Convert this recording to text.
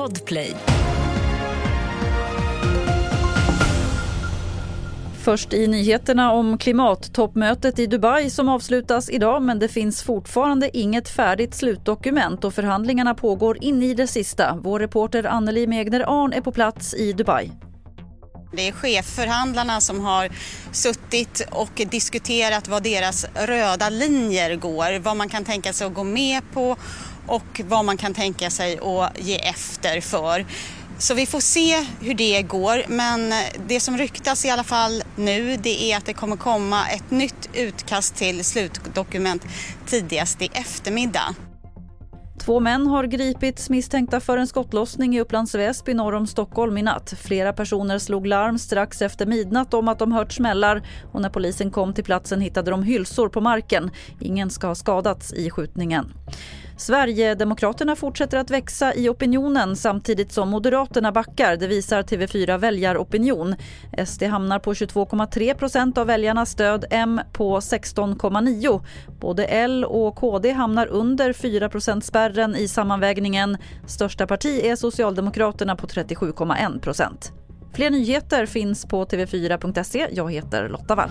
Podplay. Först i nyheterna om klimattoppmötet i Dubai som avslutas idag men det finns fortfarande inget färdigt slutdokument och förhandlingarna pågår in i det sista. Vår reporter Anneli Megner Arn är på plats i Dubai. Det är chefförhandlarna som har suttit och diskuterat vad deras röda linjer går, vad man kan tänka sig att gå med på och vad man kan tänka sig att ge efter för. Så vi får se hur det går, men det som ryktas i alla fall nu det är att det kommer komma ett nytt utkast till slutdokument tidigast i eftermiddag. Två män har gripits misstänkta för en skottlossning i Upplands Väsby norr om Stockholm i natt. Flera personer slog larm strax efter midnatt om att de hört smällar och när polisen kom till platsen hittade de hylsor på marken. Ingen ska ha skadats i skjutningen. Sverigedemokraterna fortsätter att växa i opinionen samtidigt som Moderaterna backar. Det visar TV4 Väljaropinion. SD hamnar på 22,3 procent av väljarnas stöd, M på 16,9. Både L och KD hamnar under 4 spärren i sammanvägningen. Största parti är Socialdemokraterna på 37,1 procent. Fler nyheter finns på tv4.se. Jag heter Lotta Wall.